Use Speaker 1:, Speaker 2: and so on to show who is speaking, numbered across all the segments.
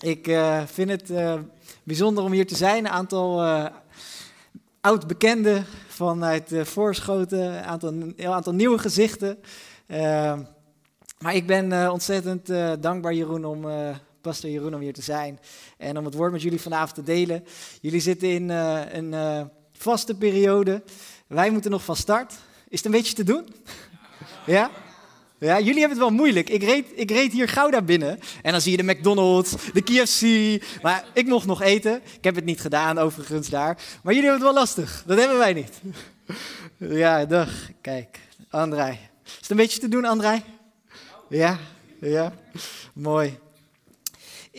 Speaker 1: Ik eh, vind het eh, bijzonder om hier te zijn. Een aantal eh, oud-bekenden vanuit uh, Voorschoten, een aantal, aantal nieuwe gezichten. maar ik ben ontzettend dankbaar, Jeroen, om, pastor Jeroen, om hier te zijn. En om het woord met jullie vanavond te delen. Jullie zitten in een vaste periode. Wij moeten nog van start. Is het een beetje te doen? ja? Ja, jullie hebben het wel moeilijk. Ik reed, ik reed hier Gouda binnen en dan zie je de McDonald's, de KFC. Maar ik mocht nog eten. Ik heb het niet gedaan overigens daar. Maar jullie hebben het wel lastig. Dat hebben wij niet. Ja, dag. Kijk, André. Is het een beetje te doen, André? Ja, ja. Mooi.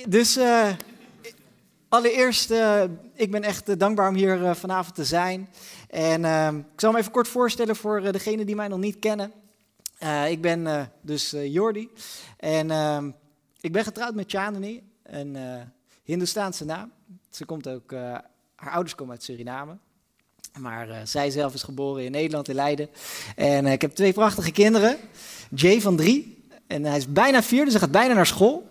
Speaker 1: Dus uh, allereerst, uh, ik ben echt uh, dankbaar om hier vanavond te zijn. En ik zal me even kort voorstellen voor degenen die mij nog niet kennen. Uh, ik ben uh, dus uh, Jordi en ehm, ik ben getrouwd met Chandani, een Hindoestaanse naam. Ze komt ook, haar ouders komen uit Suriname, maar zij zelf is geboren in Nederland, in Leiden. En ik heb twee prachtige kinderen, Jay van drie en hij is bijna vier, dus hij gaat bijna naar school.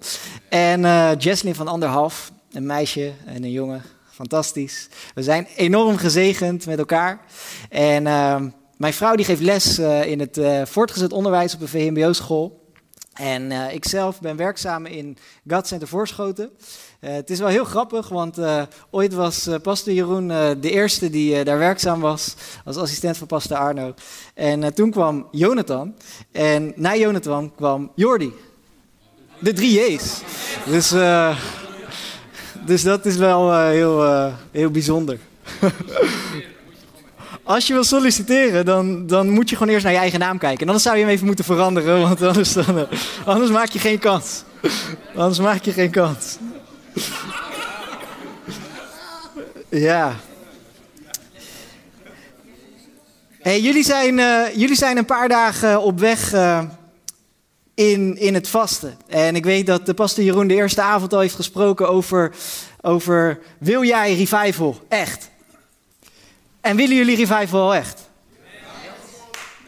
Speaker 1: En Jesslyn van anderhalf, een meisje en een jongen, fantastisch. We zijn enorm gezegend met elkaar en ehm, mijn vrouw die geeft les uh, in het uh, voortgezet onderwijs op een VMBO-school. En uh, ik zelf ben werkzaam in God Center Voorschoten. het is wel heel grappig, want ooit was pastor Jeroen de eerste die daar werkzaam was als assistent van pastor Arno. En toen kwam Jonathan en na Jonathan kwam Jordi. De drie J's. Dus, dus dat is wel heel, heel bijzonder. Als je wil solliciteren, dan, dan moet je gewoon eerst naar je eigen naam kijken. En anders zou je hem even moeten veranderen, want anders, dan, eh, anders maak je geen kans. Anders maak je geen kans. Ja. Hey, jullie, zijn, uh, jullie zijn een paar dagen op weg uh, in, in het vasten. En ik weet dat de pastor Jeroen de eerste avond al heeft gesproken over, over wil jij revival? Echt. En willen jullie revival wel echt?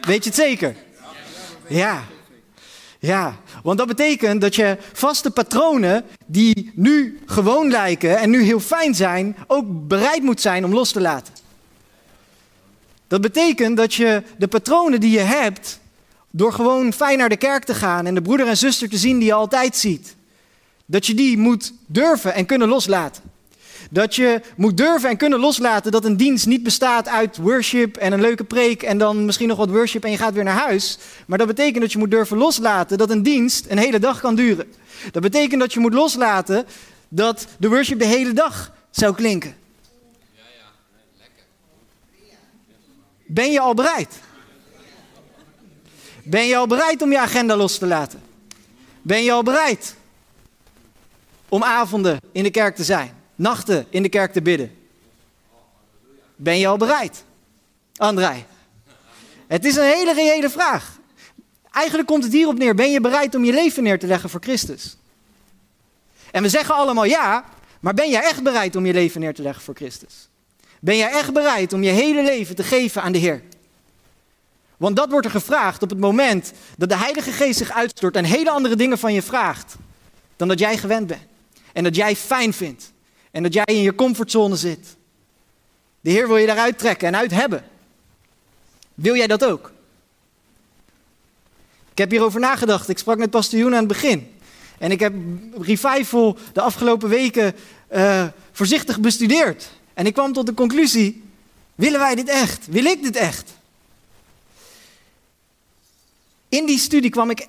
Speaker 1: Weet je het zeker? Ja. Ja, want dat betekent dat je vaste patronen die nu gewoon lijken en nu heel fijn zijn, ook bereid moet zijn om los te laten. Dat betekent dat je de patronen die je hebt, door gewoon fijn naar de kerk te gaan en de broeder en zuster te zien die je altijd ziet, dat je die moet durven en kunnen loslaten. Dat je moet durven en kunnen loslaten dat een dienst niet bestaat uit worship en een leuke preek en dan misschien nog wat worship en je gaat weer naar huis. Maar dat betekent dat je moet durven loslaten dat een dienst een hele dag kan duren. Dat betekent dat je moet loslaten dat de worship de hele dag zou klinken. Ben je al bereid? Ben je al bereid om je agenda los te laten? Ben je al bereid om avonden in de kerk te zijn? Nachten in de kerk te bidden? Ben je al bereid? André. Het is een hele reële vraag. Eigenlijk komt het hierop neer: ben je bereid om je leven neer te leggen voor Christus? En we zeggen allemaal ja, maar ben jij echt bereid om je leven neer te leggen voor Christus? Ben jij echt bereid om je hele leven te geven aan de Heer? Want dat wordt er gevraagd op het moment dat de Heilige Geest zich uitstort en hele andere dingen van je vraagt dan dat jij gewend bent en dat jij fijn vindt. En dat jij in je comfortzone zit. De Heer wil je daaruit trekken en uit hebben. Wil jij dat ook? Ik heb hierover nagedacht. Ik sprak met Pastor aan het begin. En ik heb Revival de afgelopen weken uh, voorzichtig bestudeerd. En ik kwam tot de conclusie: willen wij dit echt? Wil ik dit echt? In die studie kwam ik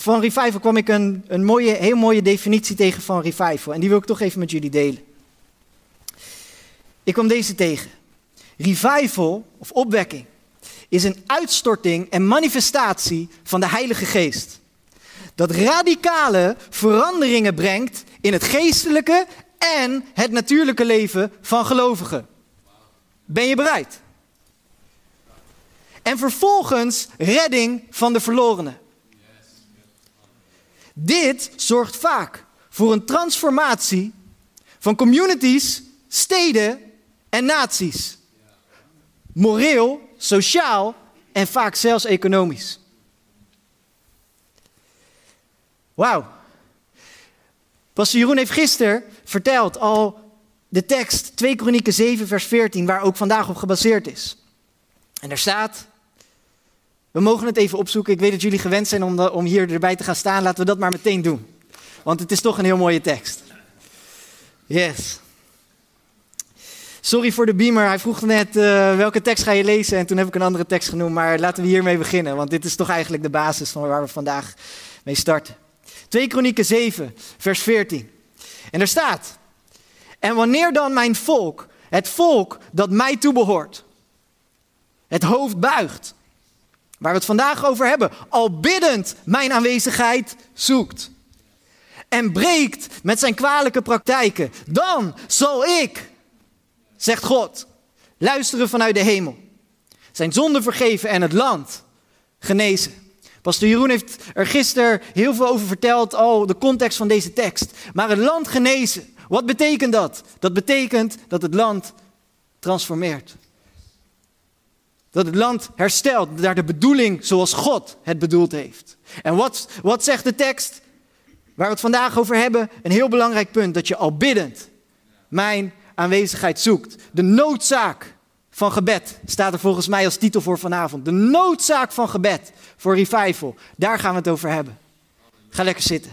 Speaker 1: van revival kwam ik een, een mooie, heel mooie definitie tegen van revival. En die wil ik toch even met jullie delen. Ik kwam deze tegen. Revival, of opwekking, is een uitstorting en manifestatie van de Heilige Geest. Dat radicale veranderingen brengt in het geestelijke en het natuurlijke leven van gelovigen. Ben je bereid? En vervolgens redding van de verlorenen. Dit zorgt vaak voor een transformatie van communities, steden en naties. Moreel, sociaal en vaak zelfs economisch. Wauw. Pastor Jeroen heeft gisteren verteld al de tekst 2 Kronieken 7 vers 14, waar ook vandaag op gebaseerd is. En daar staat, we mogen het even opzoeken. Ik weet dat jullie gewend zijn om, om hier erbij te gaan staan. Laten we dat maar meteen doen. Want het is toch een heel mooie tekst. Yes. Sorry voor de beamer. Hij vroeg net uh, welke tekst ga je lezen. En toen heb ik een andere tekst genoemd. Maar laten we hiermee beginnen. Want dit is toch eigenlijk de basis van waar we vandaag mee starten. 2 Kronieken 7, vers 14. En daar staat. En wanneer dan mijn volk, het volk dat mij toebehoort, het hoofd buigt waar we het vandaag over hebben, al biddend mijn aanwezigheid zoekt. En breekt met zijn kwalijke praktijken. Dan zal ik, zegt God, luisteren vanuit de hemel. Zijn zonde vergeven en het land genezen. Pastor Jeroen heeft er gisteren heel veel over verteld, al de context van deze tekst. Maar het land genezen, wat betekent dat? Dat betekent dat het land transformeert. Dat het land herstelt naar de bedoeling zoals God het bedoeld heeft. En wat, wat zegt de tekst? Waar we het vandaag over hebben, een heel belangrijk punt. Dat je al biddend mijn aanwezigheid zoekt. De noodzaak van gebed staat er volgens mij als titel voor vanavond. De noodzaak van gebed voor revival. Daar gaan we het over hebben. Ga lekker zitten.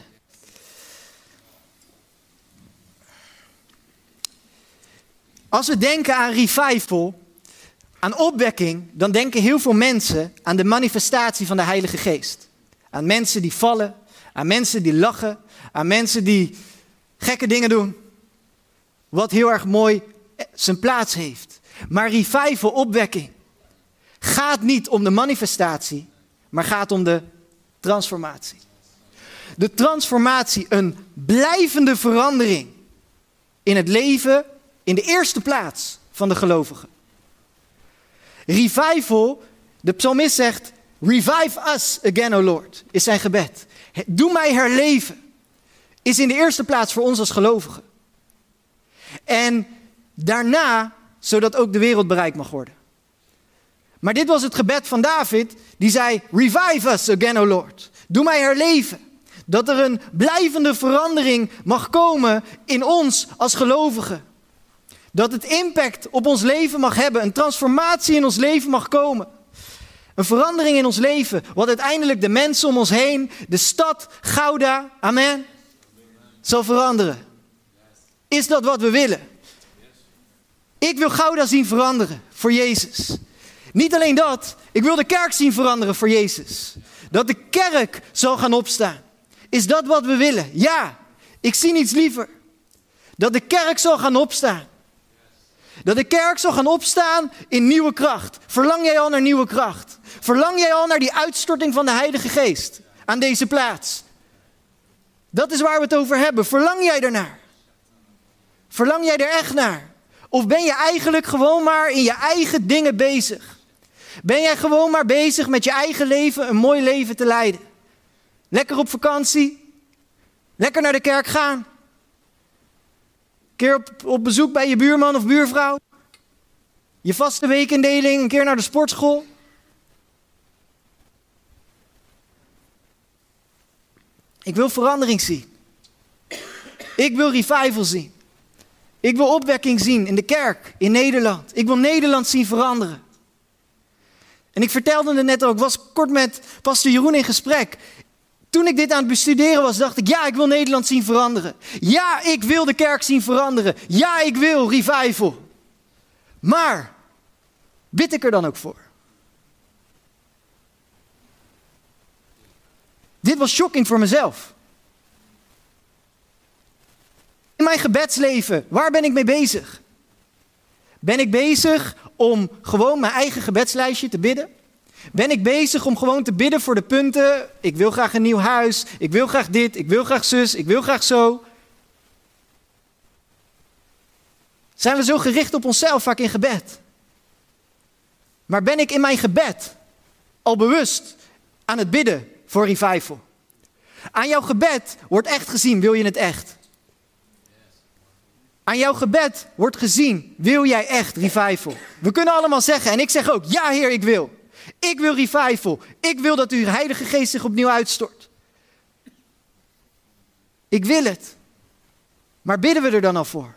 Speaker 1: Als we denken aan revival, aan opwekking, dan denken heel veel mensen aan de manifestatie van de Heilige Geest. Aan mensen die vallen, aan mensen die lachen, aan mensen die gekke dingen doen. Wat heel erg mooi zijn plaats heeft. Maar revival, opwekking, gaat niet om de manifestatie, maar gaat om de transformatie. De transformatie, een blijvende verandering in het leven, in de eerste plaats van de gelovigen. Revival, de psalmist zegt, revive us again, O Lord, is zijn gebed. Doe mij herleven, is in de eerste plaats voor ons als gelovigen. En daarna, zodat ook de wereld bereikt mag worden. Maar dit was het gebed van David, die zei, revive us again, O Lord. Doe mij herleven. Dat er een blijvende verandering mag komen in ons als gelovigen. Dat het impact op ons leven mag hebben, een transformatie in ons leven mag komen. Een verandering in ons leven, wat uiteindelijk de mensen om ons heen, de stad Gouda, amen, zal veranderen. Is dat wat we willen? Ik wil Gouda zien veranderen voor Jezus. Niet alleen dat, ik wil de kerk zien veranderen voor Jezus. Dat de kerk zal gaan opstaan. Is dat wat we willen? Ja, ik zie niets liever. Dat de kerk zal gaan opstaan. Dat de kerk zal gaan opstaan in nieuwe kracht. Verlang jij al naar nieuwe kracht? Verlang jij al naar die uitstorting van de Heilige Geest aan deze plaats? Dat is waar we het over hebben. Verlang jij ernaar? Verlang jij er echt naar? Of ben je eigenlijk gewoon maar in je eigen dingen bezig? Ben jij gewoon maar bezig met je eigen leven een mooi leven te leiden? Lekker op vakantie? Lekker naar de kerk gaan? Keer op, op bezoek bij je buurman of buurvrouw. Je vaste weekindeling, een keer naar de sportschool. Ik wil verandering zien. Ik wil revival zien. Ik wil opwekking zien in de kerk, in Nederland. Ik wil Nederland zien veranderen. En ik vertelde het net ook, ik was kort met pastor Jeroen in gesprek. Toen ik dit aan het bestuderen was, dacht ik, ja, ik wil Nederland zien veranderen. Ja, ik wil de kerk zien veranderen. Ja, ik wil revival. Maar, bid ik er dan ook voor? Dit was shocking voor mezelf. In mijn gebedsleven, waar ben ik mee bezig? Ben ik bezig om gewoon mijn eigen gebedslijstje te bidden? Ben ik bezig om gewoon te bidden voor de punten? Ik wil graag een nieuw huis. Ik wil graag dit. Ik wil graag zus. Ik wil graag zo. zijn we zo gericht op onszelf vaak in gebed. Maar ben ik in mijn gebed al bewust aan het bidden voor revival? Aan jouw gebed wordt echt gezien, wil je het echt? Aan jouw gebed wordt gezien, wil jij echt revival? We kunnen allemaal zeggen, en ik zeg ook, ja Heer, ik wil. Ik wil revival. Ik wil dat uw Heilige Geest zich opnieuw uitstort. Ik wil het. Maar bidden we er dan al voor?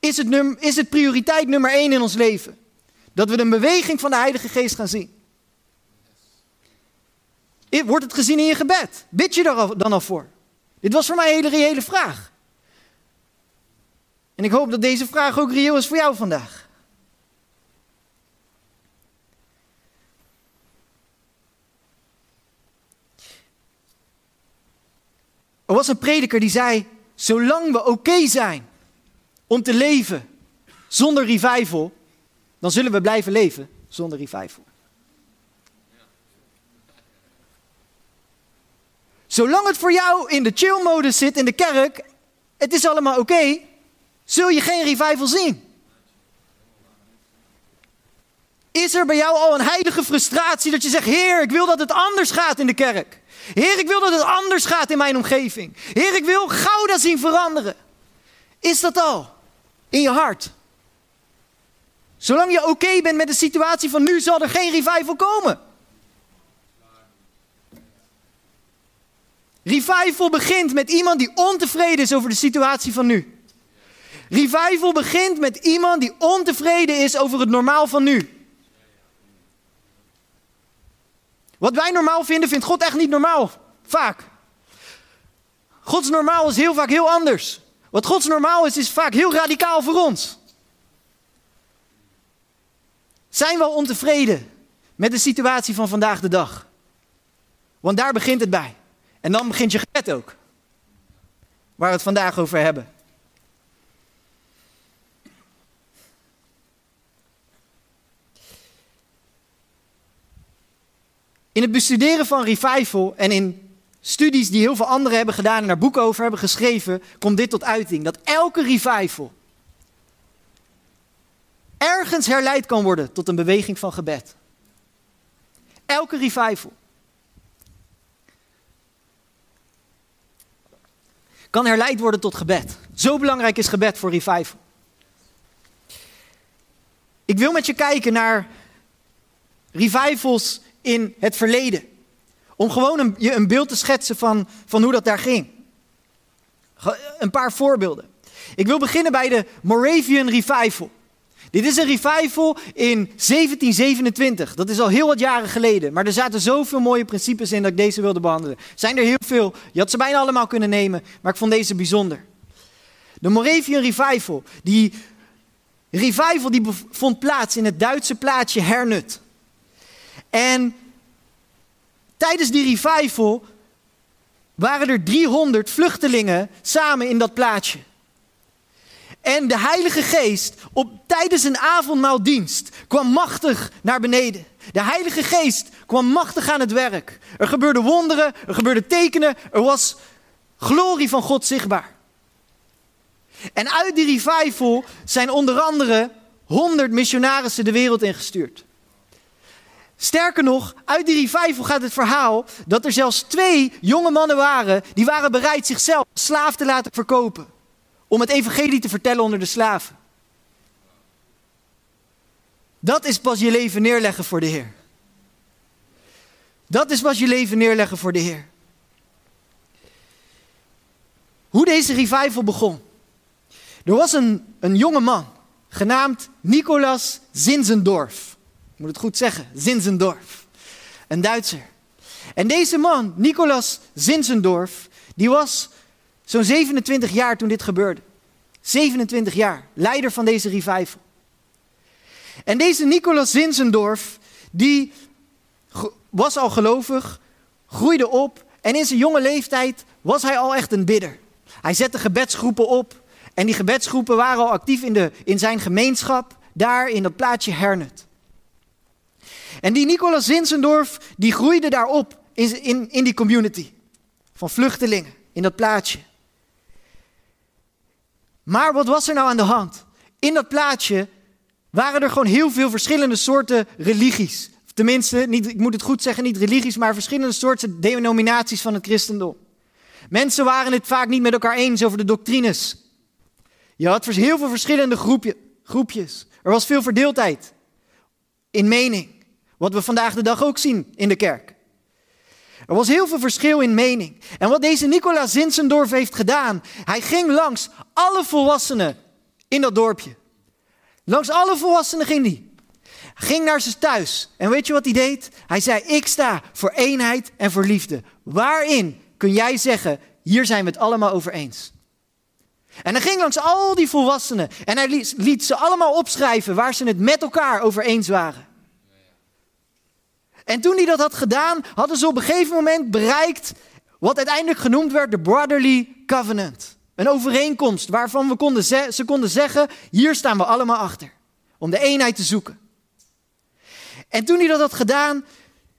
Speaker 1: Is het, is het prioriteit nummer één in ons leven? Dat we de beweging van de Heilige Geest gaan zien. Wordt het gezien in je gebed? Bid je daar dan al voor? Dit was voor mij een hele reële vraag. En ik hoop dat deze vraag ook reëel is voor jou vandaag. Er was een prediker die zei: Zolang we oké zijn om te leven zonder revival, dan zullen we blijven leven zonder revival. Zolang het voor jou in de chill-modus zit in de kerk, het is allemaal oké, zul je geen revival zien. Is er bij jou al een heilige frustratie dat je zegt: Heer, ik wil dat het anders gaat in de kerk? Heer, ik wil dat het anders gaat in mijn omgeving. Heer, ik wil Gouda zien veranderen. Is dat al in je hart? Zolang je oké bent met de situatie van nu, zal er geen revival komen. Revival begint met iemand die ontevreden is over de situatie van nu. Revival begint met iemand die ontevreden is over het normaal van nu. Wat wij normaal vinden, vindt God echt niet normaal. Vaak. Gods normaal is heel vaak heel anders. Wat Gods normaal is, is vaak heel radicaal voor ons. Zijn we al ontevreden met de situatie van vandaag de dag? Want daar begint het bij. En dan begint je gebed ook. Waar we het vandaag over hebben. In het bestuderen van revival en in studies die heel veel anderen hebben gedaan en daar boeken over hebben geschreven, komt dit tot uiting. Dat elke revival ergens herleid kan worden tot een beweging van gebed. Elke revival. Kan herleid worden tot gebed. Zo belangrijk is gebed voor revival. Ik wil met je kijken naar revivals in het verleden. Om gewoon een, je een beeld te schetsen van, van hoe dat daar ging. Een paar voorbeelden. Ik wil beginnen bij de Moravian Revival. Dit is een revival in 1727. Dat is al heel wat jaren geleden. Maar er zaten zoveel mooie principes in dat ik deze wilde behandelen. Zijn er heel veel. Je had ze bijna allemaal kunnen nemen. Maar ik vond deze bijzonder. De Moravian Revival. Die revival die vond plaats in het Duitse plaatsje Hernut. En tijdens die revival waren er 300 vluchtelingen samen in dat plaatsje. En de Heilige Geest op, tijdens een avondmaaldienst kwam machtig naar beneden. De Heilige Geest kwam machtig aan het werk. Er gebeurden wonderen, er gebeurden tekenen, er was glorie van God zichtbaar. En uit die revival zijn onder andere 100 missionarissen de wereld ingestuurd. Sterker nog, uit die revival gaat het verhaal dat er zelfs twee jonge mannen waren die waren bereid zichzelf slaaf te laten verkopen. Om het evangelie te vertellen onder de slaven. Dat is pas je leven neerleggen voor de Heer. Dat is pas je leven neerleggen voor de Heer. Hoe deze revival begon. Er was een, een jonge man genaamd Nicolas Zinzendorf. Ik moet het goed zeggen, Zinzendorf. Een Duitser. En deze man, Nicolas Zinzendorf, die was zo'n 27 jaar toen dit gebeurde. 27 jaar, leider van deze revival. En deze Nicolas Zinzendorf, die was al gelovig, groeide op en in zijn jonge leeftijd was hij al echt een bidder. Hij zette gebedsgroepen op en die gebedsgroepen waren al actief in, de, in zijn gemeenschap, daar in dat plaatsje Hernut. En die Nicolas Zinzendorf, die groeide daarop in, in, in die community van vluchtelingen, in dat plaatsje. Maar wat was er nou aan de hand? in dat plaatje waren er gewoon heel veel verschillende soorten religies. Tenminste, niet, ik moet het goed zeggen, niet religies, maar verschillende soorten denominaties van het christendom. Mensen waren het vaak niet met elkaar eens over de doctrines. Je had heel veel verschillende groepje, groepjes. Er was veel verdeeldheid in mening. Wat we vandaag de dag ook zien in de kerk. Er was heel veel verschil in mening. En wat deze Nicolaas Zinsendorf heeft gedaan, hij ging langs alle volwassenen in dat dorpje. Langs alle volwassenen ging hij. Ging naar zijn thuis. En weet je wat hij deed? Hij zei: Ik sta voor eenheid en voor liefde. Waarin kun jij zeggen: Hier zijn we het allemaal over eens? En hij ging langs al die volwassenen en hij liet ze allemaal opschrijven waar ze het met elkaar over eens waren. En toen hij dat had gedaan, hadden ze op een gegeven moment bereikt wat uiteindelijk genoemd werd de Brotherly Covenant. Een overeenkomst waarvan we konden ze konden zeggen, hier staan we allemaal achter. Om de eenheid te zoeken. En toen hij dat had gedaan,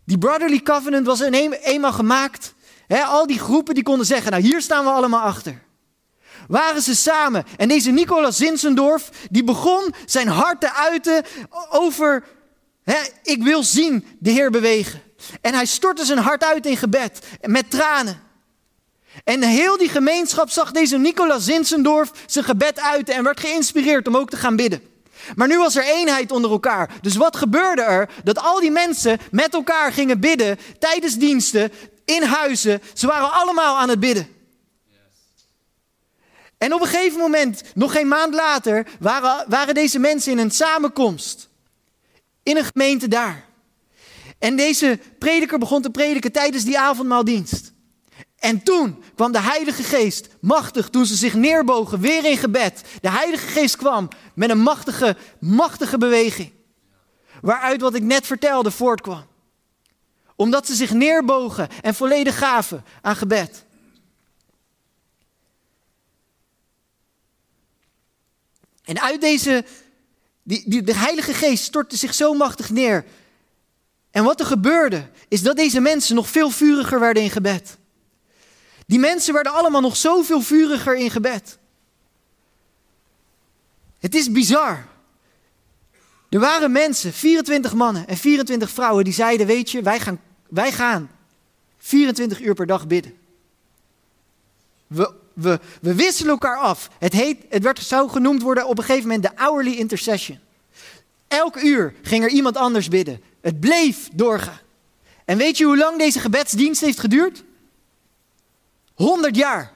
Speaker 1: die Brotherly Covenant was een, eenmaal gemaakt. al die groepen die konden zeggen, nou hier staan we allemaal achter. Waren ze samen. En deze Nicolaas Zinsendorf, die begon zijn hart te uiten over ik wil zien de Heer bewegen. En hij stortte zijn hart uit in gebed, met tranen. En heel die gemeenschap zag deze Nicolaas Zinsendorf zijn gebed uiten en werd geïnspireerd om ook te gaan bidden. Maar nu was er eenheid onder elkaar. Dus wat gebeurde er? Dat al die mensen met elkaar gingen bidden tijdens diensten, in huizen. Ze waren allemaal aan het bidden. En op een gegeven moment, nog geen maand later, waren, waren deze mensen in een samenkomst in een gemeente daar. En deze prediker begon te prediken tijdens die avondmaaldienst. En toen kwam de Heilige Geest machtig, toen ze zich neerbogen, weer in gebed. De Heilige Geest kwam met een machtige, machtige beweging. Waaruit wat ik net vertelde voortkwam. Omdat ze zich neerbogen en volledig gaven aan gebed. En uit deze die, die, de Heilige Geest stortte zich zo machtig neer. En wat er gebeurde, is dat deze mensen nog veel vuriger werden in gebed. Die mensen werden allemaal nog zoveel vuriger in gebed. Het is bizar. Er waren mensen, 24 mannen en 24 vrouwen, die zeiden: Weet je, wij gaan, wij gaan 24 uur per dag bidden. We we, wisselen elkaar af. Het, heet, het werd, zou genoemd worden op een gegeven moment de hourly intercession. Elk uur ging er iemand anders bidden. Het bleef doorgaan. En weet je hoe lang deze gebedsdienst heeft geduurd? 100 jaar.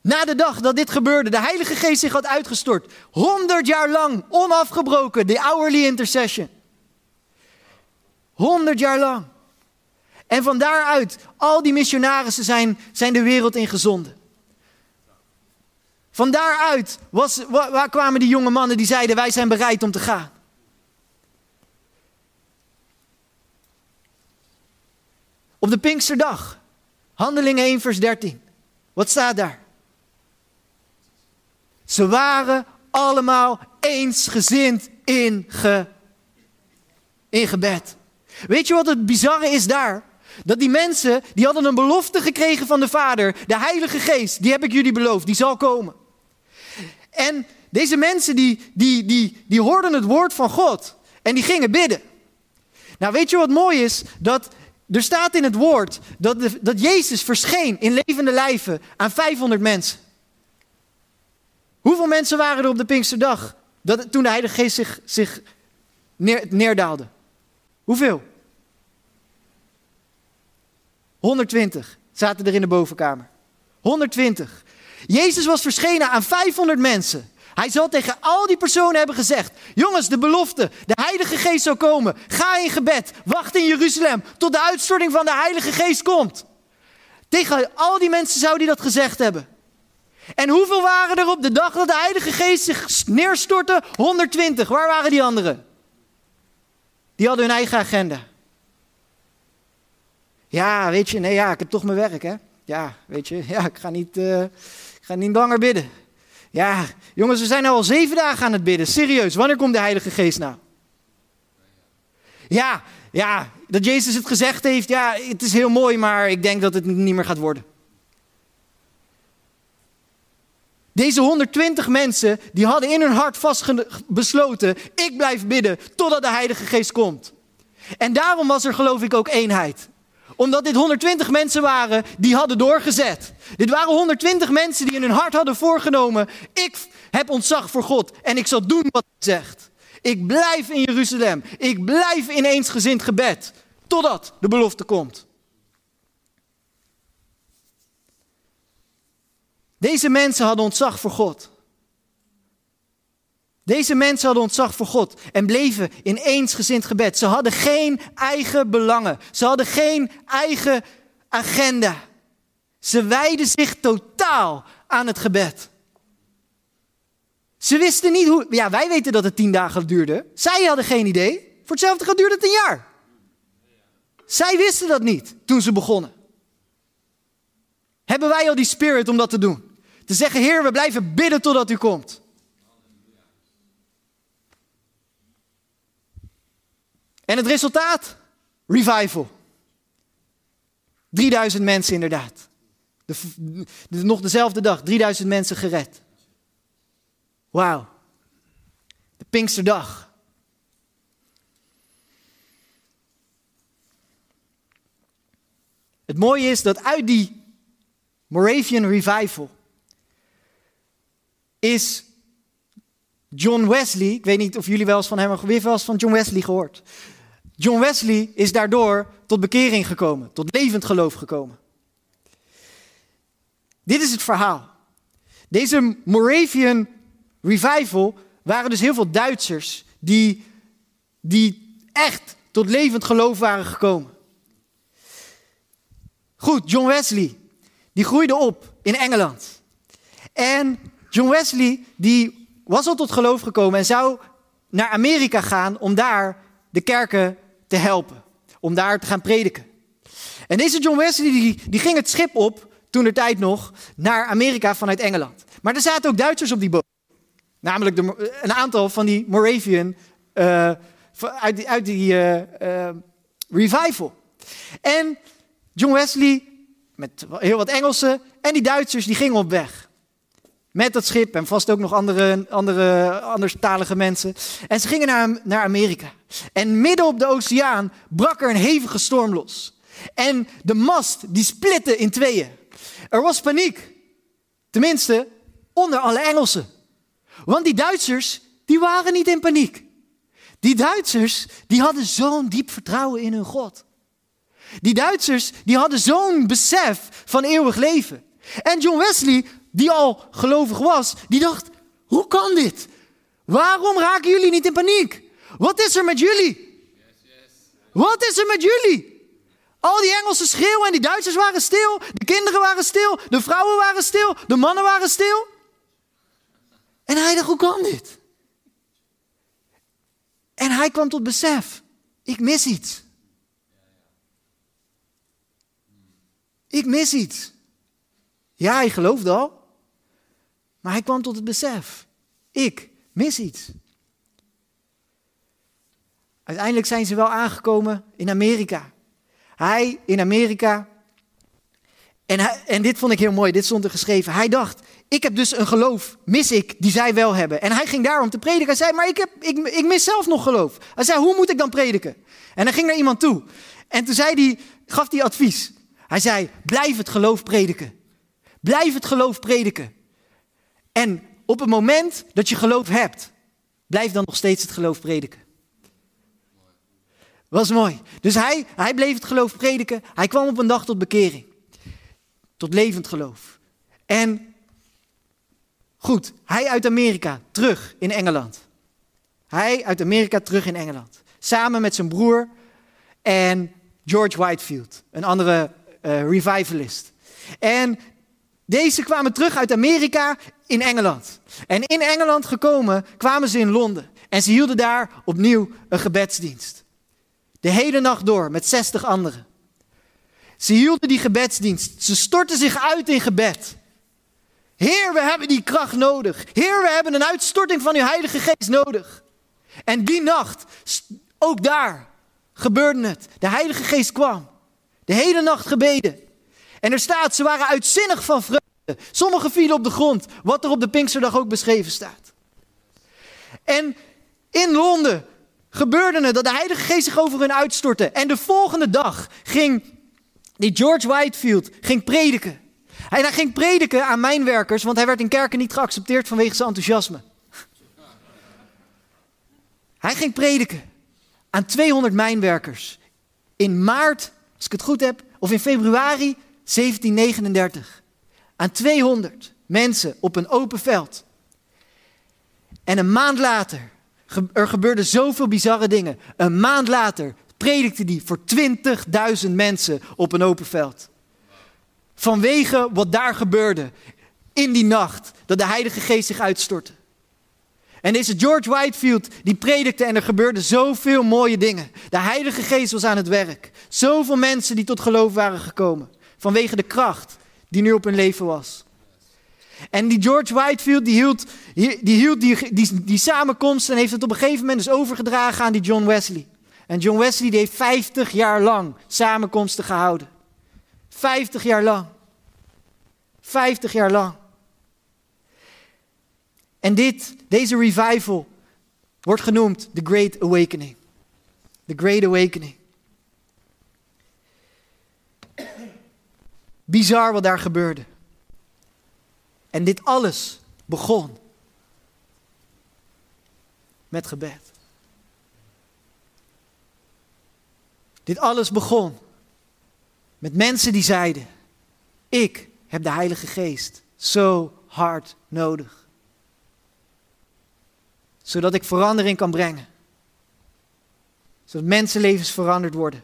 Speaker 1: Na de dag dat dit gebeurde, de Heilige Geest zich had uitgestort. 100 jaar lang, onafgebroken, de hourly intercession. 100 jaar lang. En van daaruit, al die missionarissen zijn, zijn de wereld ingezonden. Van daaruit was, waar, kwamen die jonge mannen die zeiden: Wij zijn bereid om te gaan. Op de Pinksterdag, Handelingen 1, vers 13. Wat staat daar? Ze waren allemaal eensgezind in, in gebed. Weet je wat het bizarre is daar? Dat die mensen, die hadden een belofte gekregen van de Vader. De Heilige Geest, die heb ik jullie beloofd, die zal komen. En deze mensen, die, die, die, die hoorden het woord van God. En die gingen bidden. Nou, weet je wat mooi is? Dat er staat in het woord dat, dat Jezus verscheen in levende lijven aan 500 mensen. Hoeveel mensen waren er op de Pinksterdag dat, toen de Heilige Geest zich, zich neer, neerdaalde? Hoeveel? 120 zaten er in de bovenkamer. 120. Jezus was verschenen aan 500 mensen. Hij zal tegen al die personen hebben gezegd: Jongens, de belofte, de Heilige Geest zal komen. Ga in gebed, wacht in Jeruzalem tot de uitstorting van de Heilige Geest komt. Tegen al die mensen zou hij dat gezegd hebben. En hoeveel waren er op de dag dat de Heilige Geest zich neerstortte? 120. Waar waren die anderen? Die hadden hun eigen agenda. Ja, weet je, nee, ja, ik heb toch mijn werk, hè. Ja, weet je, ja, ik ga niet, uh, ik ga niet langer bidden. Ja, jongens, we zijn al zeven dagen aan het bidden. Serieus, wanneer komt de Heilige Geest nou? Ja, ja, dat Jezus het gezegd heeft, ja, het is heel mooi, maar ik denk dat het niet meer gaat worden. Deze 120 mensen, die hadden in hun hart vast besloten, ik blijf bidden totdat de Heilige Geest komt. En daarom was er geloof ik ook eenheid. Omdat dit 120 mensen waren die hadden doorgezet. Dit waren 120 mensen die in hun hart hadden voorgenomen, ik heb ontzag voor God en ik zal doen wat hij zegt. Ik blijf in Jeruzalem. Ik blijf in eensgezind gebed. Totdat de belofte komt. Deze mensen hadden ontzag voor God. Deze mensen hadden ontzag voor God en bleven in eensgezind gebed. Ze hadden geen eigen belangen. Ze hadden geen eigen agenda. Ze wijden zich totaal aan het gebed. Ze wisten niet hoe. Ja, wij weten dat het tien dagen duurde. Zij hadden geen idee. Voor hetzelfde gaat duurde het een jaar. Zij wisten dat niet toen ze begonnen. Hebben wij al die spirit om dat te doen? Te zeggen, Heer, we blijven bidden totdat u komt. En het resultaat? Revival. 3000 mensen inderdaad. De, nog dezelfde dag, 3000 mensen gered. Wauw. De Pinksterdag. Het mooie is dat uit die Moravian Revival is John Wesley, ik weet niet of jullie wel eens van hem hebben wel eens van John Wesley gehoord. John Wesley is daardoor tot bekering gekomen, tot levend geloof gekomen. Dit is het verhaal. Deze Moravian revival waren dus heel veel Duitsers die, die echt tot levend geloof waren gekomen. Goed, John Wesley, die groeide op in Engeland. En John Wesley, die was al tot geloof gekomen en zou naar Amerika gaan om daar de kerken te helpen. Om daar te gaan prediken. En deze John Wesley, die, die ging het schip op, toen de tijd nog, naar Amerika vanuit Engeland. Maar er zaten ook Duitsers op die boot. Namelijk de, een aantal van die Moravian uh, uit die, uit die uh, uh, revival. En John Wesley met heel wat Engelsen en die Duitsers die gingen op weg. Met dat schip en vast ook nog andere, andere anderstalige mensen. En ze gingen naar, naar Amerika. En midden op de oceaan brak er een hevige storm los. En de mast die splitte in tweeën. Er was paniek. Tenminste, onder alle Engelsen. Want die Duitsers, die waren niet in paniek. Die Duitsers, die hadden zo'n diep vertrouwen in hun God. Die Duitsers, die hadden zo'n besef van eeuwig leven. En John Wesley, die al gelovig was, die dacht, hoe kan dit? Waarom raken jullie niet in paniek? Wat is er met jullie? Wat is er met jullie? Al die Engelsen schreeuwen en die Duitsers waren stil. De kinderen waren stil. De vrouwen waren stil. De mannen waren stil. En hij dacht, hoe kan dit? En hij kwam tot besef, ik mis iets. Ik mis iets. Ja, hij geloofde al. Maar hij kwam tot het besef, ik mis iets. Uiteindelijk zijn ze wel aangekomen in Amerika. Hij in Amerika. En, en dit vond ik heel mooi, dit stond er geschreven. Hij dacht, ik heb dus een geloof, mis ik, die zij wel hebben. En hij ging daarom te prediken. Hij zei, maar ik, heb, ik, mis zelf nog geloof. Hij zei, hoe moet ik dan prediken? En hij ging naar iemand toe. En toen zei hij, gaf hij advies. Hij zei, blijf het geloof prediken. Blijf het geloof prediken. En op het moment dat je geloof hebt, blijf dan nog steeds het geloof prediken. Was mooi. Dus hij, hij bleef het geloof prediken. Hij kwam op een dag tot bekering. Tot levend geloof. En Goed, hij uit Amerika terug in Engeland. Hij uit Amerika terug in Engeland. Samen met zijn broer en George Whitefield, een andere uh, revivalist. En deze kwamen terug uit Amerika in Engeland. En in Engeland gekomen kwamen ze in Londen. En ze hielden daar opnieuw een gebedsdienst. De hele nacht door met 60 anderen. Ze hielden die gebedsdienst. Ze stortten zich uit in gebed. Heer, we hebben die kracht nodig. Heer, we hebben een uitstorting van uw Heilige Geest nodig. En die nacht, ook daar, gebeurde het. De Heilige Geest kwam. De hele nacht gebeden. En er staat, ze waren uitzinnig van vreugde. Sommige vielen op de grond, wat er op de Pinksterdag ook beschreven staat. En in Londen gebeurde het dat de Heilige Geest zich over hen uitstortte. En de volgende dag ging die George Whitefield ging prediken. En hij ging prediken aan mijnwerkers, want hij werd in kerken niet geaccepteerd vanwege zijn enthousiasme. Hij ging prediken aan 200 mijnwerkers in maart, als ik het goed heb, of in februari 1739. Aan 200 mensen op een open veld. En een maand later, er gebeurden zoveel bizarre dingen. Een maand later predikte hij voor 20.000 mensen op een open veld. Vanwege wat daar gebeurde in die nacht, dat de Heilige Geest zich uitstortte. En deze George Whitefield, die predikte en er gebeurden zoveel mooie dingen. De Heilige Geest was aan het werk. Zoveel mensen die tot geloof waren gekomen. Vanwege de kracht die nu op hun leven was. En die George Whitefield, die hield, die, hield die, die, samenkomst en heeft het op een gegeven moment dus overgedragen aan die John Wesley. En John Wesley die heeft 50 jaar lang samenkomsten gehouden. 50 jaar lang. 50 jaar lang. En dit, deze revival wordt genoemd The Great Awakening. The Great Awakening. Bizar wat daar gebeurde. En dit alles begon met gebed. Dit alles begon met mensen die zeiden: Ik heb de Heilige Geest zo hard nodig zodat ik verandering kan brengen. Zodat mensenlevens veranderd worden.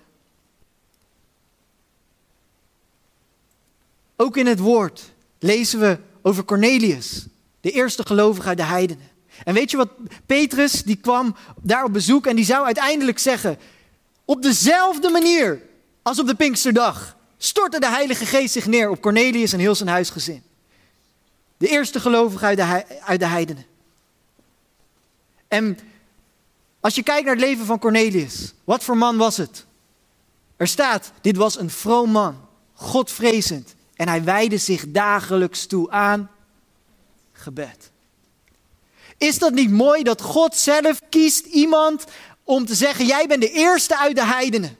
Speaker 1: Ook in het woord lezen we over Cornelius, de eerste gelovige uit de heidenen. En weet je wat? Petrus die kwam daar op bezoek en die zou uiteindelijk zeggen: op dezelfde manier als op de Pinksterdag stortte de Heilige Geest zich neer op Cornelius en heel zijn huisgezin. De eerste gelovige uit de, uit de heidenen. En als je kijkt naar het leven van Cornelius, wat voor man was het? Er staat, dit was een vroom man, godvrezend. En hij wijde zich dagelijks toe aan gebed. Is dat niet mooi dat God zelf kiest iemand om te zeggen: Jij bent de eerste uit de heidenen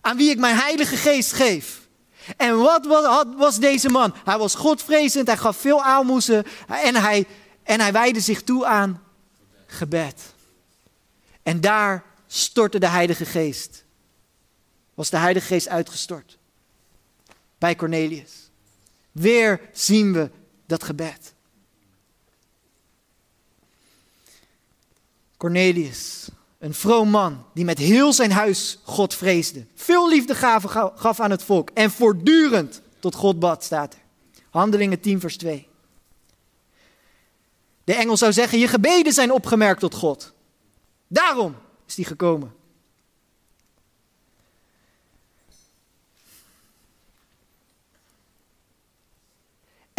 Speaker 1: aan wie ik mijn Heilige Geest geef? En wat was deze man? Hij was godvrezend, hij gaf veel aalmoezen en hij, en hij wijde zich toe aan gebed. En daar stortte de Heilige Geest. Was de Heilige Geest uitgestort. Bij Cornelius. Weer zien we dat gebed. Cornelius, een vroom man die met heel zijn huis God vreesde. Veel liefde gaf aan het volk en voortdurend tot God bad, staat er. Handelingen 10, vers 2. De engel zou zeggen, je gebeden zijn opgemerkt tot God. Daarom is die gekomen.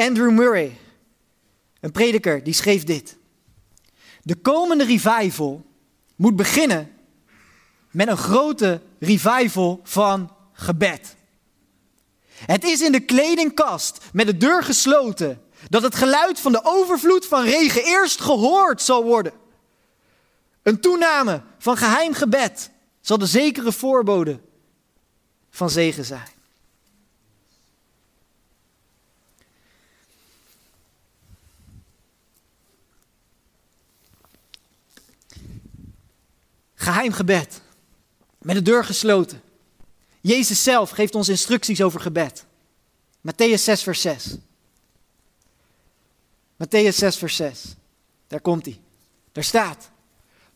Speaker 1: Andrew Murray, een prediker, die schreef dit. De komende revival moet beginnen met een grote revival van gebed. Het is in de kledingkast met de deur gesloten dat het geluid van de overvloed van regen eerst gehoord zal worden. Een toename van geheim gebed zal de zekere voorbode van zegen zijn. Geheim gebed. Met de deur gesloten. Jezus zelf geeft ons instructies over gebed. Matthäus 6, vers 6. Matthäus 6, vers 6. Daar komt hij. Daar staat.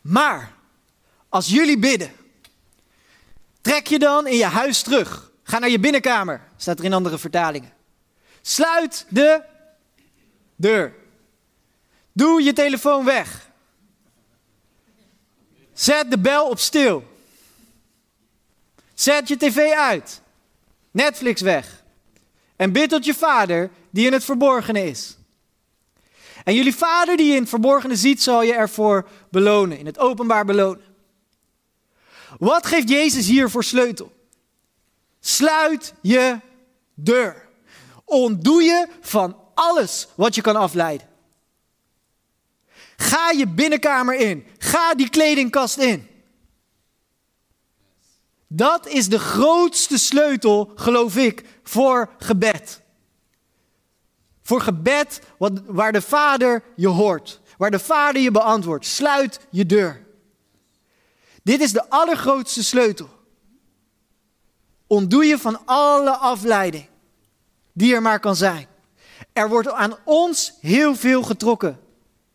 Speaker 1: Maar als jullie bidden, trek je dan in je huis terug. Ga naar je binnenkamer, staat er in andere vertalingen. Sluit de deur. Doe je telefoon weg. Zet de bel op stil. Zet je tv uit. Netflix weg. En bid tot je vader die in het verborgene is. En jullie vader die je in het verborgene ziet, zal je ervoor belonen, in het openbaar belonen. Wat geeft Jezus hier voor sleutel? Sluit je deur. Ontdoe je van alles wat je kan afleiden. Ga je binnenkamer in. Ga die kledingkast in. Dat is de grootste sleutel, geloof ik, voor gebed. Voor gebed waar de Vader je hoort. Waar de Vader je beantwoordt. Sluit je deur. Dit is de allergrootste sleutel. Ontdoe je van alle afleiding die er maar kan zijn. Er wordt aan ons heel veel getrokken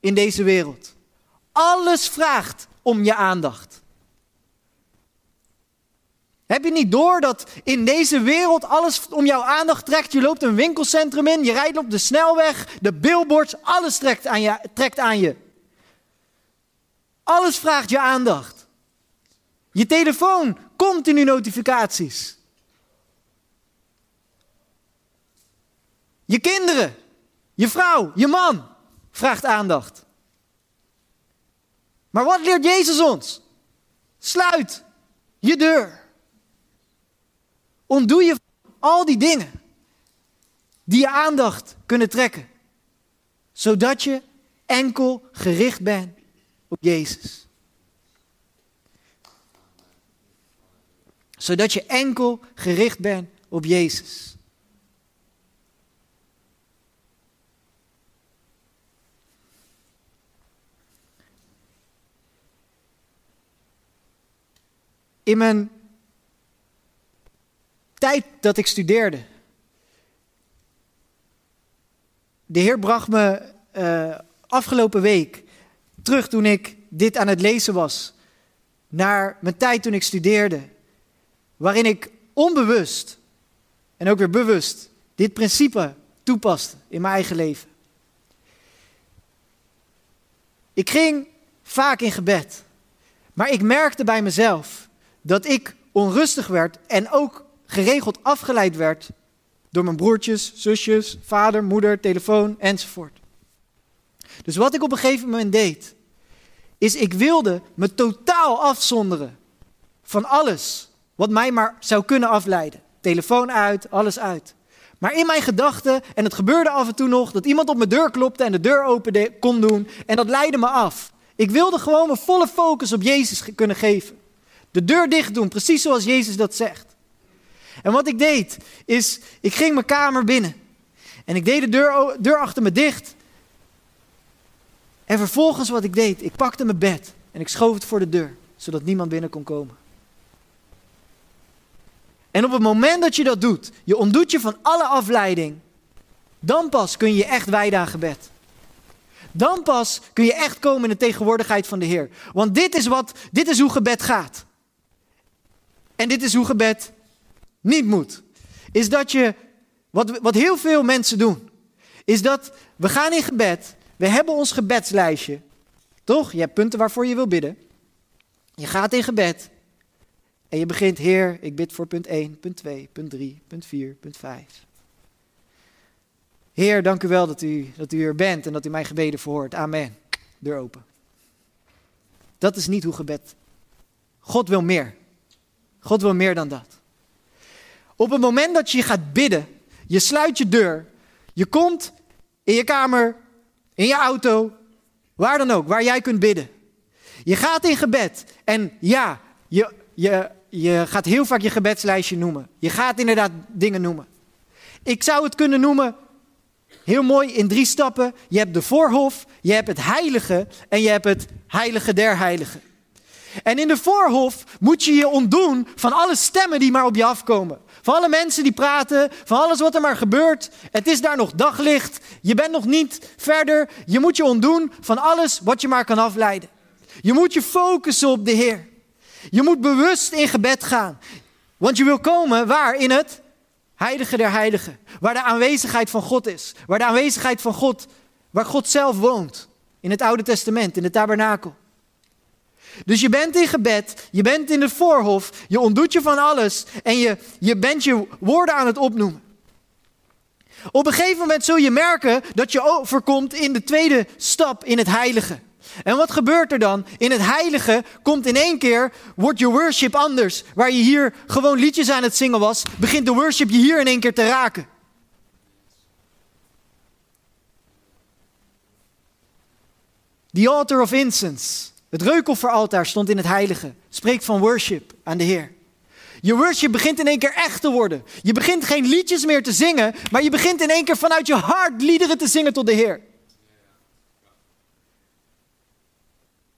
Speaker 1: in deze wereld. Alles vraagt om je aandacht. Heb je niet door dat in deze wereld alles om jouw aandacht trekt? Je loopt een winkelcentrum in, je rijdt op de snelweg, de billboards, alles trekt aan je. Trekt aan je. Alles vraagt je aandacht. Je telefoon, continu notificaties. Je kinderen, je vrouw, je man vraagt aandacht. Maar wat leert Jezus ons? Sluit je deur. Ontdoe je al die dingen die je aandacht kunnen trekken, zodat je enkel gericht bent op Jezus. Zodat je enkel gericht bent op Jezus. In mijn tijd dat ik studeerde. De Heer bracht me uh, afgelopen week terug toen ik dit aan het lezen was. Naar mijn tijd toen ik studeerde. Waarin ik onbewust en ook weer bewust dit principe toepaste in mijn eigen leven. Ik ging vaak in gebed. Maar ik merkte bij mezelf dat ik onrustig werd en ook geregeld afgeleid werd door mijn broertjes, zusjes, vader, moeder, telefoon enzovoort. Dus wat ik op een gegeven moment deed, is ik wilde me totaal afzonderen van alles wat mij maar zou kunnen afleiden. Telefoon uit, alles uit. Maar in mijn gedachten, en het gebeurde af en toe nog, dat iemand op mijn deur klopte en de deur open kon doen. En dat leidde me af. Ik wilde gewoon mijn volle focus op Jezus kunnen geven. De deur dicht doen, precies zoals Jezus dat zegt. En wat ik deed, is ik ging mijn kamer binnen. En ik deed de deur, achter me dicht. En vervolgens wat ik deed, ik pakte mijn bed en ik schoof het voor de deur, zodat niemand binnen kon komen. En op het moment dat je dat doet, je ontdoet je van alle afleiding, dan pas kun je echt wijden aan gebed. Dan pas kun je echt komen in de tegenwoordigheid van de Heer. Want dit is, wat, dit is hoe gebed gaat. En dit is hoe gebed niet moet. Is dat je, wat, wat heel veel mensen doen, is dat we gaan in gebed, we hebben ons gebedslijstje, toch? Je hebt punten waarvoor je wil bidden. Je gaat in gebed en je begint, Heer, ik bid voor punt 1, punt 2, punt 3, punt 4, punt 5. Heer, dank u wel dat u, dat u er bent en dat u mijn gebeden verhoort. Amen. Deur open. Dat is niet hoe gebed. God wil meer. God wil meer dan dat. Op het moment dat je gaat bidden, je sluit je deur, je komt in je kamer, in je auto, waar dan ook, waar jij kunt bidden. Je gaat in gebed en ja, je, je, je gaat heel vaak je gebedslijstje noemen. Je gaat inderdaad dingen noemen. Ik zou het kunnen noemen, heel mooi, in drie stappen. Je hebt de voorhof, je hebt het heilige en je hebt het heilige der heiligen. En in de voorhof moet je je ontdoen van alle stemmen die maar op je afkomen. Van alle mensen die praten, van alles wat er maar gebeurt. Het is daar nog daglicht. Je bent nog niet verder. Je moet je ontdoen van alles wat je maar kan afleiden. Je moet je focussen op de Heer. Je moet bewust in gebed gaan. Want je wil komen waar? In het heilige der heiligen. Waar de aanwezigheid van God is. Waar de aanwezigheid van God, waar God zelf woont. In het Oude Testament, in de tabernakel. Dus je bent in gebed, je bent in het voorhof, je ontdoet je van alles en je, je bent je woorden aan het opnoemen. Op een gegeven moment zul je merken dat je overkomt in de tweede stap in het heilige. En wat gebeurt er dan? In het heilige komt in één keer, wordt je worship anders. Waar je hier gewoon liedjes aan het zingen was, begint de worship je hier in één keer te raken. The altar of incense. Het reukofferaltaar stond in het heilige. Spreekt van worship aan de Heer. Je worship begint in één keer echt te worden. Je begint geen liedjes meer te zingen, maar je begint in één keer vanuit je hart liederen te zingen tot de Heer.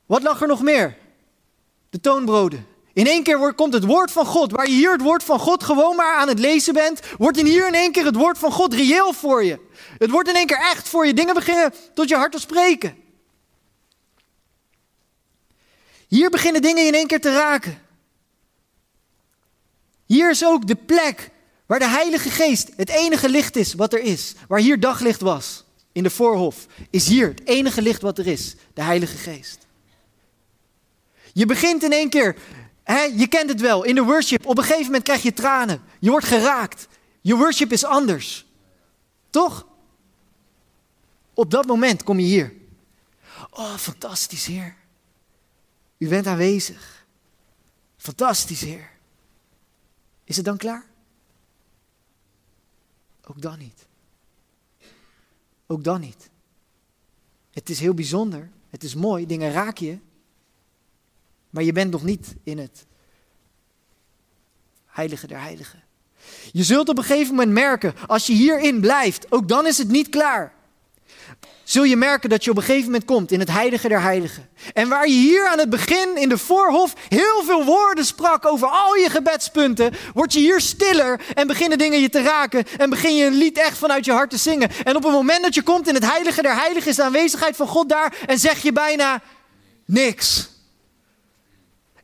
Speaker 1: Wat lag er nog meer? De toonbroden. In één keer komt het woord van God, waar je hier het woord van God gewoon maar aan het lezen bent, wordt in hier in één keer het woord van God reëel voor je. Het wordt in één keer echt voor je. Dingen beginnen tot je hart te spreken. Hier beginnen dingen in één keer te raken. Hier is ook de plek waar de Heilige Geest het enige licht is wat er is. Waar hier daglicht was in de voorhof, is hier het enige licht wat er is, de Heilige Geest. Je begint in één keer, je kent het wel, in de worship, op een gegeven moment krijg je tranen. Je wordt geraakt. Je worship is anders. Toch? Op dat moment kom je hier. Oh, fantastisch, Heer. U bent aanwezig. Fantastisch, Heer. Is het dan klaar? Ook dan niet. Ook dan niet. Het is heel bijzonder. Het is mooi. Dingen raak je. Maar je bent nog niet in het heilige der heiligen. Je zult op een gegeven moment merken, als je hierin blijft, ook dan is het niet klaar zul je merken dat je op een gegeven moment komt in het heilige der heiligen. En waar je hier aan het begin in de voorhof heel veel woorden sprak over al je gebedspunten, word je hier stiller en beginnen dingen je te raken en begin je een lied echt vanuit je hart te zingen. En op het moment dat je komt in het heilige der heiligen is de aanwezigheid van God daar en zeg je bijna niks.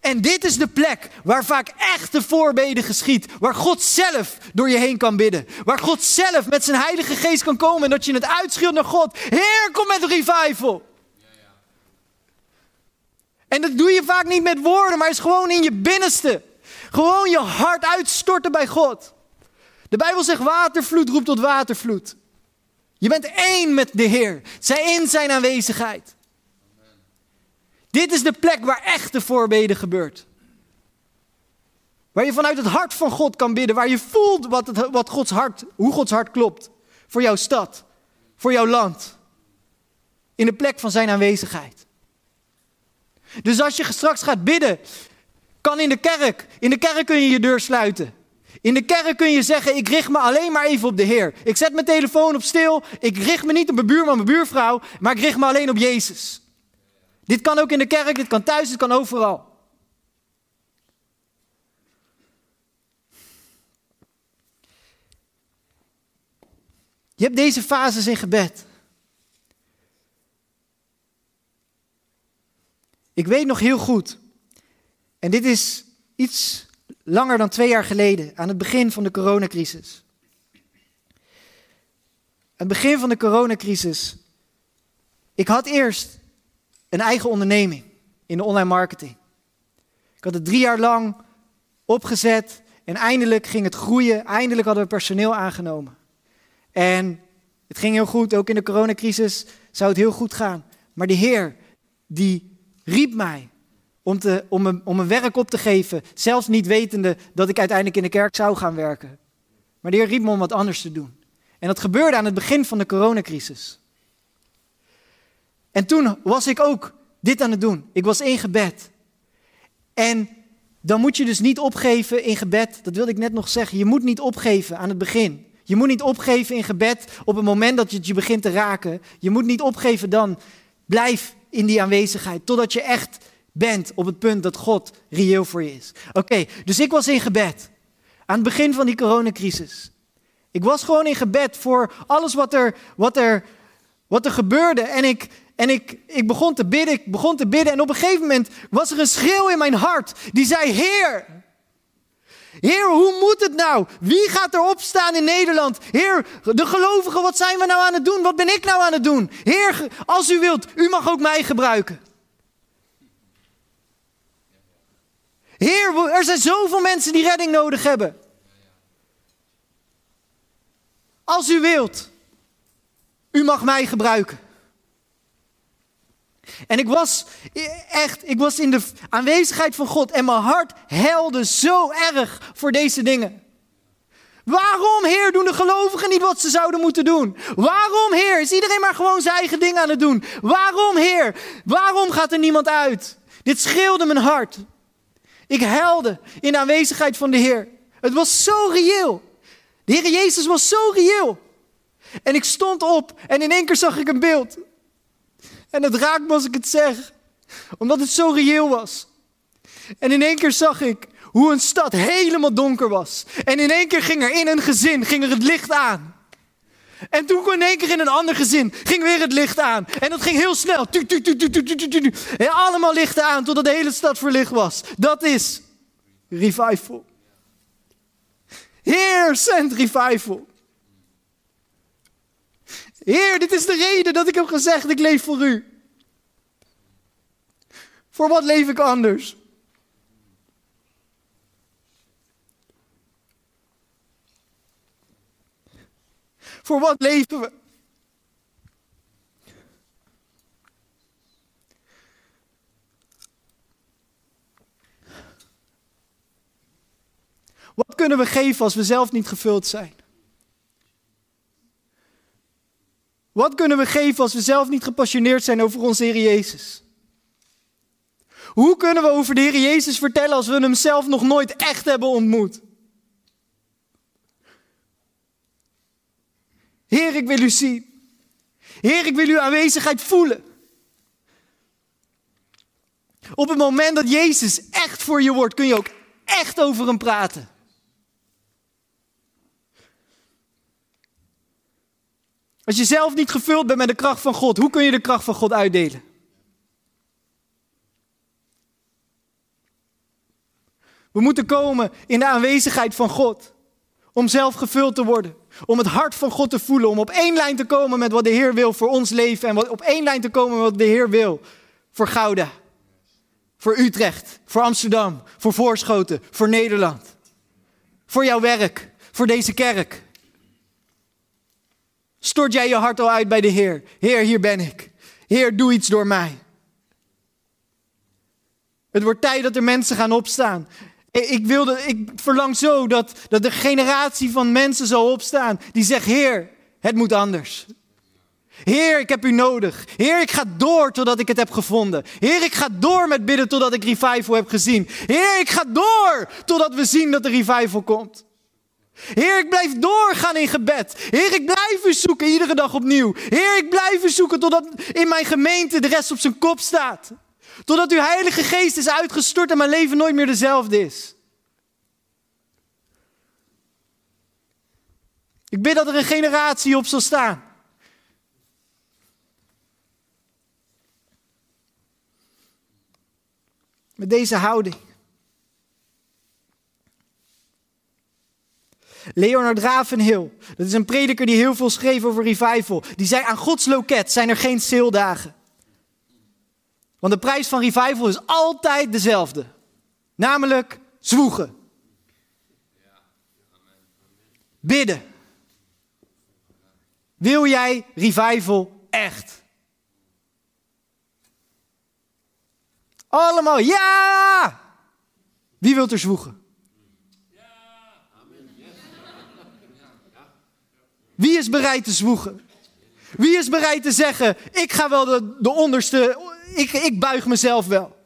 Speaker 1: En dit is de plek waar vaak echte voorbeden geschiet. Waar God zelf door je heen kan bidden. Waar God zelf met zijn heilige geest kan komen. En dat je het uitschreeuwt naar God. Heer, kom met revival. En dat doe je vaak niet met woorden, maar is gewoon in je binnenste. Gewoon je hart uitstorten bij God. De Bijbel zegt watervloed roept tot watervloed. Je bent één met de Heer. Zij in zijn aanwezigheid. Dit is de plek waar echte voorbeden gebeurt. Waar je vanuit het hart van God kan bidden. Waar je voelt wat, het, wat Gods hart, hoe Gods hart klopt. Voor jouw stad. Voor jouw land. In de plek van zijn aanwezigheid. Dus als je straks gaat bidden, kan in de kerk. In de kerk kun je je deur sluiten. In de kerk kun je zeggen: Ik richt me alleen maar even op de Heer. Ik zet mijn telefoon op stil. Ik richt me niet op mijn buurman, mijn buurvrouw. Maar ik richt me alleen op Jezus. Dit kan ook in de kerk, dit kan thuis, dit kan overal. Je hebt deze fases in gebed. Ik weet nog heel goed, en dit is iets langer dan twee jaar geleden, aan het begin van de coronacrisis. Aan het begin van de coronacrisis. Ik had eerst een eigen onderneming in de online marketing. Ik had het drie jaar lang opgezet en eindelijk ging het groeien. Eindelijk hadden we personeel aangenomen. En het ging heel goed, ook in de coronacrisis zou het heel goed gaan. Maar de Heer, die riep mij om, te, om, een, om werk op te geven, zelfs niet wetende dat ik uiteindelijk in de kerk zou gaan werken. Maar de Heer riep me om wat anders te doen. En dat gebeurde aan het begin van de coronacrisis. En toen was ik ook dit aan het doen. Ik was in gebed. En dan moet je dus niet opgeven in gebed. Dat wilde ik net nog zeggen. Je moet niet opgeven aan het begin. Je moet niet opgeven in gebed op het moment dat het je begint te raken. Je moet niet opgeven dan. Blijf in die aanwezigheid totdat je echt bent op het punt dat God reëel voor je is. Oké, dus ik was in gebed aan het begin van die coronacrisis. Ik was gewoon in gebed voor alles wat er, wat er, wat er gebeurde. En ik, en ik, ik begon te bidden, ik begon te bidden. En op een gegeven moment was er een schreeuw in mijn hart. Die zei, Heer, Heer, hoe moet het nou? Wie gaat er opstaan in Nederland? Heer, de gelovigen, wat zijn we nou aan het doen? Wat ben ik nou aan het doen? Heer, als u wilt, u mag ook mij gebruiken. Heer, er zijn zoveel mensen die redding nodig hebben. Als u wilt, u mag mij gebruiken. En ik was echt, ik was in de aanwezigheid van God en mijn hart helde zo erg voor deze dingen. Waarom, Heer, doen de gelovigen niet wat ze zouden moeten doen? Waarom, Heer, is iedereen maar gewoon zijn eigen ding aan het doen? Waarom, Heer? Waarom gaat er niemand uit? Dit schreeuwde mijn hart. Ik huilde in de aanwezigheid van de Heer. Het was zo reëel. De Heer Jezus was zo reëel. En ik stond op en in één keer zag ik een beeld. En het raakt me als ik het zeg, omdat het zo reëel was. En in één keer zag ik hoe een stad helemaal donker was. En in één keer ging er in een gezin ging er het licht aan. En toen in één keer in een ander gezin ging weer het licht aan. En dat ging heel snel. En allemaal lichten aan totdat de hele stad verlicht was. Dat is revival. Heer, send revival. Heer, dit is de reden dat ik heb gezegd, ik leef voor u. Voor wat leef ik anders? Voor wat leven we? Wat kunnen we geven als we zelf niet gevuld zijn? Wat kunnen we geven als we zelf niet gepassioneerd zijn over onze Heer Jezus? Hoe kunnen we over de Heer Jezus vertellen als we hem zelf nog nooit echt hebben ontmoet? Heer, ik wil u zien. Heer, ik wil uw aanwezigheid voelen. Op het moment dat Jezus echt voor je wordt, kun je ook echt over hem praten. Als je zelf niet gevuld bent met de kracht van God, hoe kun je de kracht van God uitdelen? We moeten komen in de aanwezigheid van God. Om zelf gevuld te worden. Om het hart van God te voelen. Om op één lijn te komen met wat de Heer wil voor ons leven. En op één lijn te komen met wat de Heer wil voor Gouda. Voor Utrecht. Voor Amsterdam. Voor Voorschoten. Voor Nederland. Voor jouw werk. Voor deze kerk. Stort jij je hart al uit bij de Heer. Heer, hier ben ik. Heer, doe iets door mij. Het wordt tijd dat er mensen gaan opstaan. Ik, wilde, ik verlang zo dat, dat de generatie van mensen zal opstaan die zegt, Heer, het moet anders. Heer, ik heb u nodig. Heer, ik ga door totdat ik het heb gevonden. Heer, ik ga door met bidden totdat ik revival heb gezien. Heer, ik ga door totdat we zien dat de revival komt. Heer, ik blijf doorgaan in gebed. Heer, ik blijf u zoeken iedere dag opnieuw. Heer, ik blijf u zoeken totdat in mijn gemeente de rest op zijn kop staat. Totdat uw Heilige Geest is uitgestort en mijn leven nooit meer dezelfde is. Ik bid dat er een generatie op zal staan. Met deze houding. Leonard Ravenhill, dat is een prediker die heel veel schreef over revival. Die zei aan Gods loket zijn er geen sale Want de prijs van revival is altijd dezelfde. Namelijk zwoegen. Bidden. Wil jij revival echt? Allemaal ja! Wie wilt er zwoegen? Wie is bereid te zwoegen? Wie is bereid te zeggen: Ik ga wel de, de onderste, ik, ik buig mezelf wel?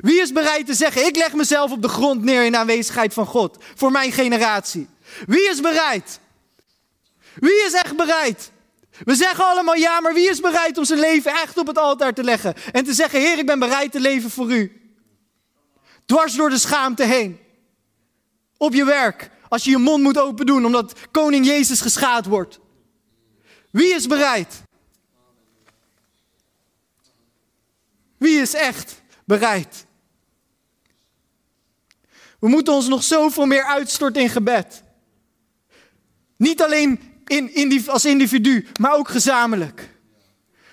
Speaker 1: Wie is bereid te zeggen: Ik leg mezelf op de grond neer in aanwezigheid van God voor mijn generatie? Wie is bereid? Wie is echt bereid? We zeggen allemaal ja, maar wie is bereid om zijn leven echt op het altaar te leggen en te zeggen: Heer, ik ben bereid te leven voor u? Dwars door de schaamte heen. Op je werk, als je je mond moet open doen omdat koning Jezus geschaad wordt. Wie is bereid? Wie is echt bereid? We moeten ons nog zoveel meer uitstorten in gebed. Niet alleen in, als individu, maar ook gezamenlijk.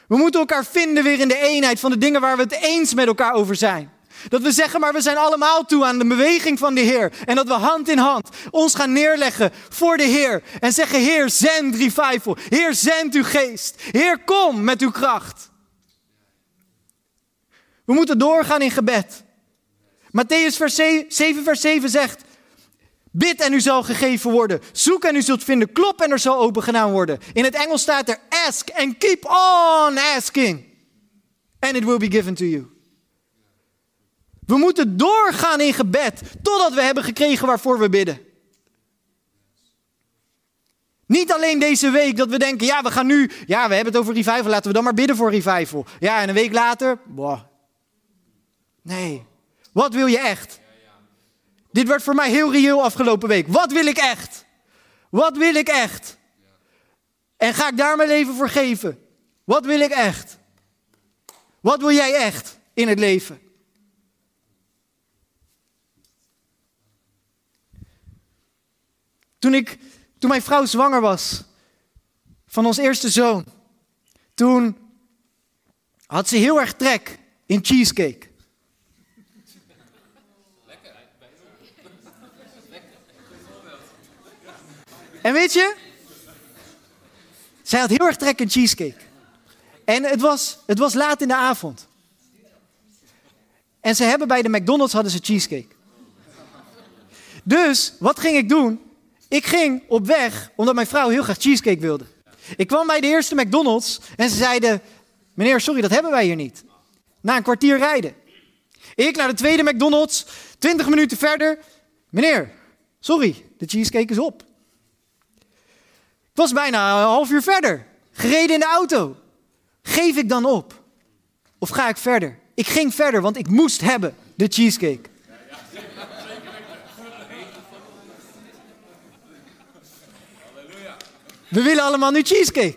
Speaker 1: We moeten elkaar vinden weer in de eenheid van de dingen waar we het eens met elkaar over zijn. Dat we zeggen, maar we zijn allemaal toe aan de beweging van de Heer. En dat we hand in hand ons gaan neerleggen voor de Heer. En zeggen, Heer, zend revival. Heer, zend uw geest. Heer, kom met uw kracht. We moeten doorgaan in gebed. Matthäus 7, vers 7 zegt, Bid en u zal gegeven worden. Zoek en u zult vinden. Klop en er zal open gedaan worden. In het Engels staat er ask and keep on asking. And it will be given to you. We moeten doorgaan in gebed totdat we hebben gekregen waarvoor we bidden. Niet alleen deze week dat we denken, ja, we gaan nu, ja, we hebben het over revival, laten we dan maar bidden voor revival. Ja, en een week later, boah. Nee. Wat wil je echt? Dit werd voor mij heel reëel afgelopen week. Wat wil ik echt? Wat wil ik echt? En ga ik daar mijn leven voor geven? Wat wil ik echt? Wat wil jij echt in het leven? Toen, ik, toen mijn vrouw zwanger was van ons eerste zoon, toen had ze heel erg trek in cheesecake. En weet je, zij had heel erg trek in cheesecake. En het was, het was laat in de avond. En ze hebben bij de McDonald's hadden ze cheesecake. Dus, wat ging ik doen? Ik ging op weg, omdat mijn vrouw heel graag cheesecake wilde. Ik kwam bij de eerste McDonald's en ze zeiden... Meneer, sorry, dat hebben wij hier niet. Na een kwartier rijden. Ik naar de tweede McDonald's, 20 minuten verder. Meneer, sorry, de cheesecake is op. Ik was bijna een half uur verder. Gereden in de auto. Geef ik dan op? Of ga ik verder? Ik ging verder, want ik moest hebben de cheesecake. We willen allemaal nu cheesecake.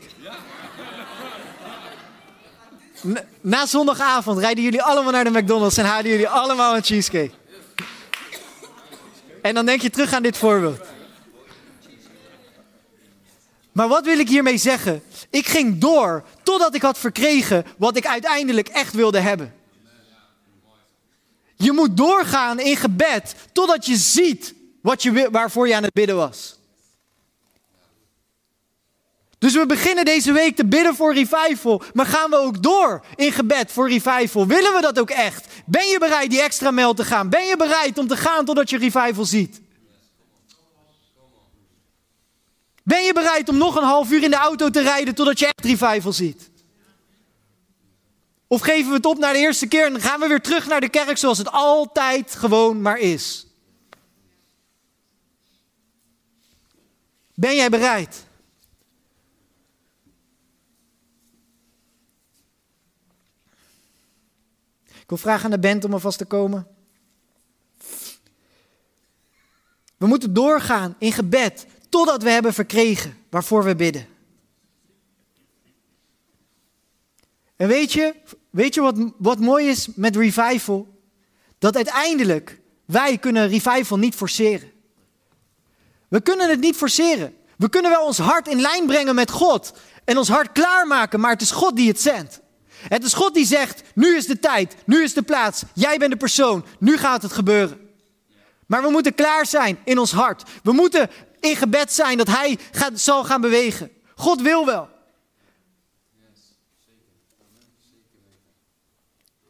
Speaker 1: Na zondagavond rijden jullie allemaal naar de McDonald's en halen jullie allemaal een cheesecake. En dan denk je terug aan dit voorbeeld. Maar wat wil ik hiermee zeggen? Ik ging door totdat ik had verkregen wat ik uiteindelijk echt wilde hebben. Je moet doorgaan in gebed totdat je ziet wat je, waarvoor je aan het bidden was. Dus we beginnen deze week te bidden voor revival. Maar gaan we ook door in gebed voor revival? Willen we dat ook echt? Ben je bereid die extra mijl te gaan? Ben je bereid om te gaan totdat je revival ziet? Ben je bereid om nog een half uur in de auto te rijden totdat je echt revival ziet? Of geven we het op naar de eerste keer en gaan we weer terug naar de kerk zoals het altijd gewoon maar is? Ben jij bereid? Wil vragen aan de band om alvast te komen. We moeten doorgaan in gebed totdat we hebben verkregen waarvoor we bidden. En weet je, weet je wat, wat mooi is met revival? Dat uiteindelijk wij kunnen revival niet forceren. We kunnen het niet forceren. We kunnen wel ons hart in lijn brengen met God en ons hart klaarmaken, maar het is God die het zendt. Het is God die zegt, nu is de tijd, nu is de plaats, jij bent de persoon, nu gaat het gebeuren. Maar we moeten klaar zijn in ons hart. We moeten in gebed zijn dat Hij gaat, zal gaan bewegen. God wil wel.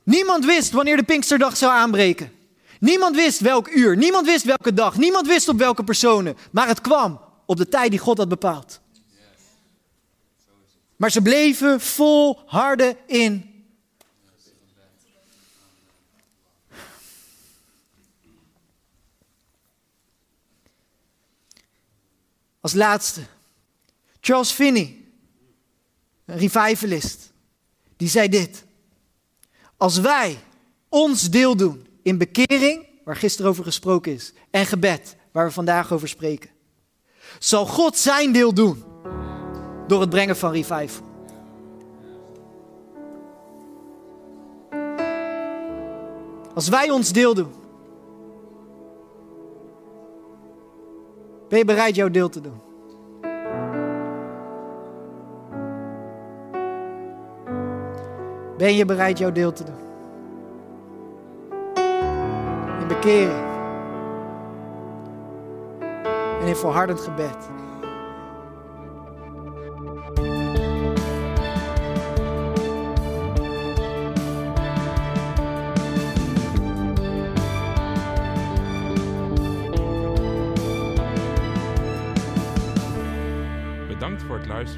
Speaker 1: Niemand wist wanneer de Pinksterdag zou aanbreken. Niemand wist welk uur, niemand wist welke dag, niemand wist op welke personen. Maar het kwam op de tijd die God had bepaald. Maar ze bleven volharden in. Als laatste, Charles Finney, een revivalist, die zei dit. Als wij ons deel doen in bekering, waar gisteren over gesproken is, en gebed, waar we vandaag over spreken, zal God zijn deel doen door het brengen van revival. Als wij ons deel doen, ben je bereid jouw deel te doen? Ben je bereid jouw deel te doen? In bekering. En in volhardend gebed.